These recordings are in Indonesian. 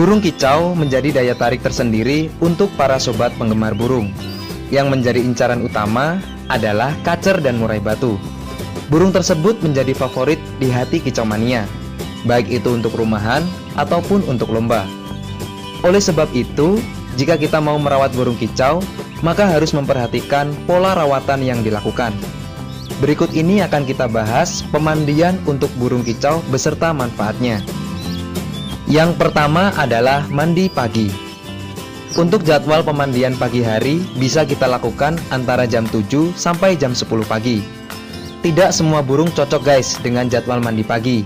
Burung kicau menjadi daya tarik tersendiri untuk para sobat penggemar burung. Yang menjadi incaran utama adalah kacer dan murai batu. Burung tersebut menjadi favorit di hati kicau mania, baik itu untuk rumahan ataupun untuk lomba. Oleh sebab itu, jika kita mau merawat burung kicau, maka harus memperhatikan pola rawatan yang dilakukan. Berikut ini akan kita bahas pemandian untuk burung kicau beserta manfaatnya. Yang pertama adalah mandi pagi. Untuk jadwal pemandian pagi hari bisa kita lakukan antara jam 7 sampai jam 10 pagi. Tidak semua burung cocok guys dengan jadwal mandi pagi.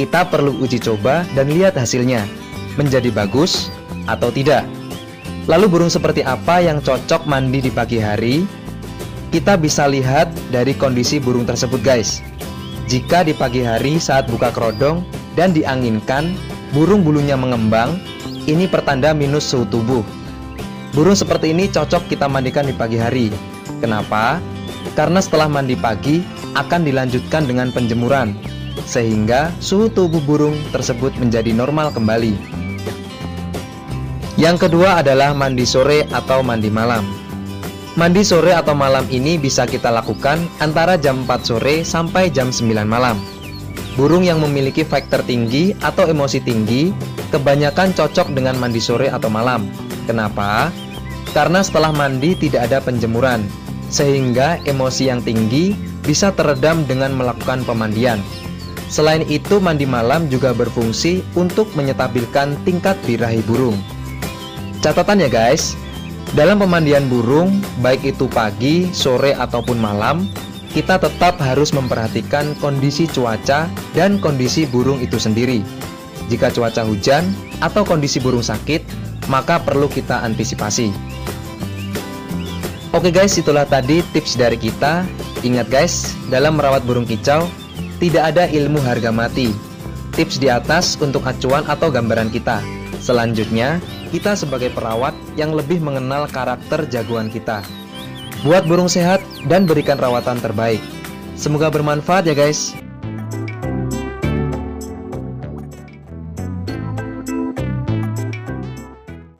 Kita perlu uji coba dan lihat hasilnya. Menjadi bagus atau tidak. Lalu burung seperti apa yang cocok mandi di pagi hari? Kita bisa lihat dari kondisi burung tersebut guys. Jika di pagi hari saat buka kerodong dan dianginkan burung bulunya mengembang, ini pertanda minus suhu tubuh. Burung seperti ini cocok kita mandikan di pagi hari. Kenapa? Karena setelah mandi pagi akan dilanjutkan dengan penjemuran, sehingga suhu tubuh burung tersebut menjadi normal kembali. Yang kedua adalah mandi sore atau mandi malam. Mandi sore atau malam ini bisa kita lakukan antara jam 4 sore sampai jam 9 malam. Burung yang memiliki faktor tinggi atau emosi tinggi kebanyakan cocok dengan mandi sore atau malam. Kenapa? Karena setelah mandi tidak ada penjemuran, sehingga emosi yang tinggi bisa teredam dengan melakukan pemandian. Selain itu, mandi malam juga berfungsi untuk menyetabilkan tingkat birahi burung. Catatan ya guys, dalam pemandian burung, baik itu pagi, sore, ataupun malam, kita tetap harus memperhatikan kondisi cuaca dan kondisi burung itu sendiri. Jika cuaca hujan atau kondisi burung sakit, maka perlu kita antisipasi. Oke guys, itulah tadi tips dari kita. Ingat guys, dalam merawat burung kicau, tidak ada ilmu harga mati. Tips di atas untuk acuan atau gambaran kita. Selanjutnya, kita sebagai perawat yang lebih mengenal karakter jagoan kita. Buat burung sehat dan berikan rawatan terbaik. Semoga bermanfaat ya guys.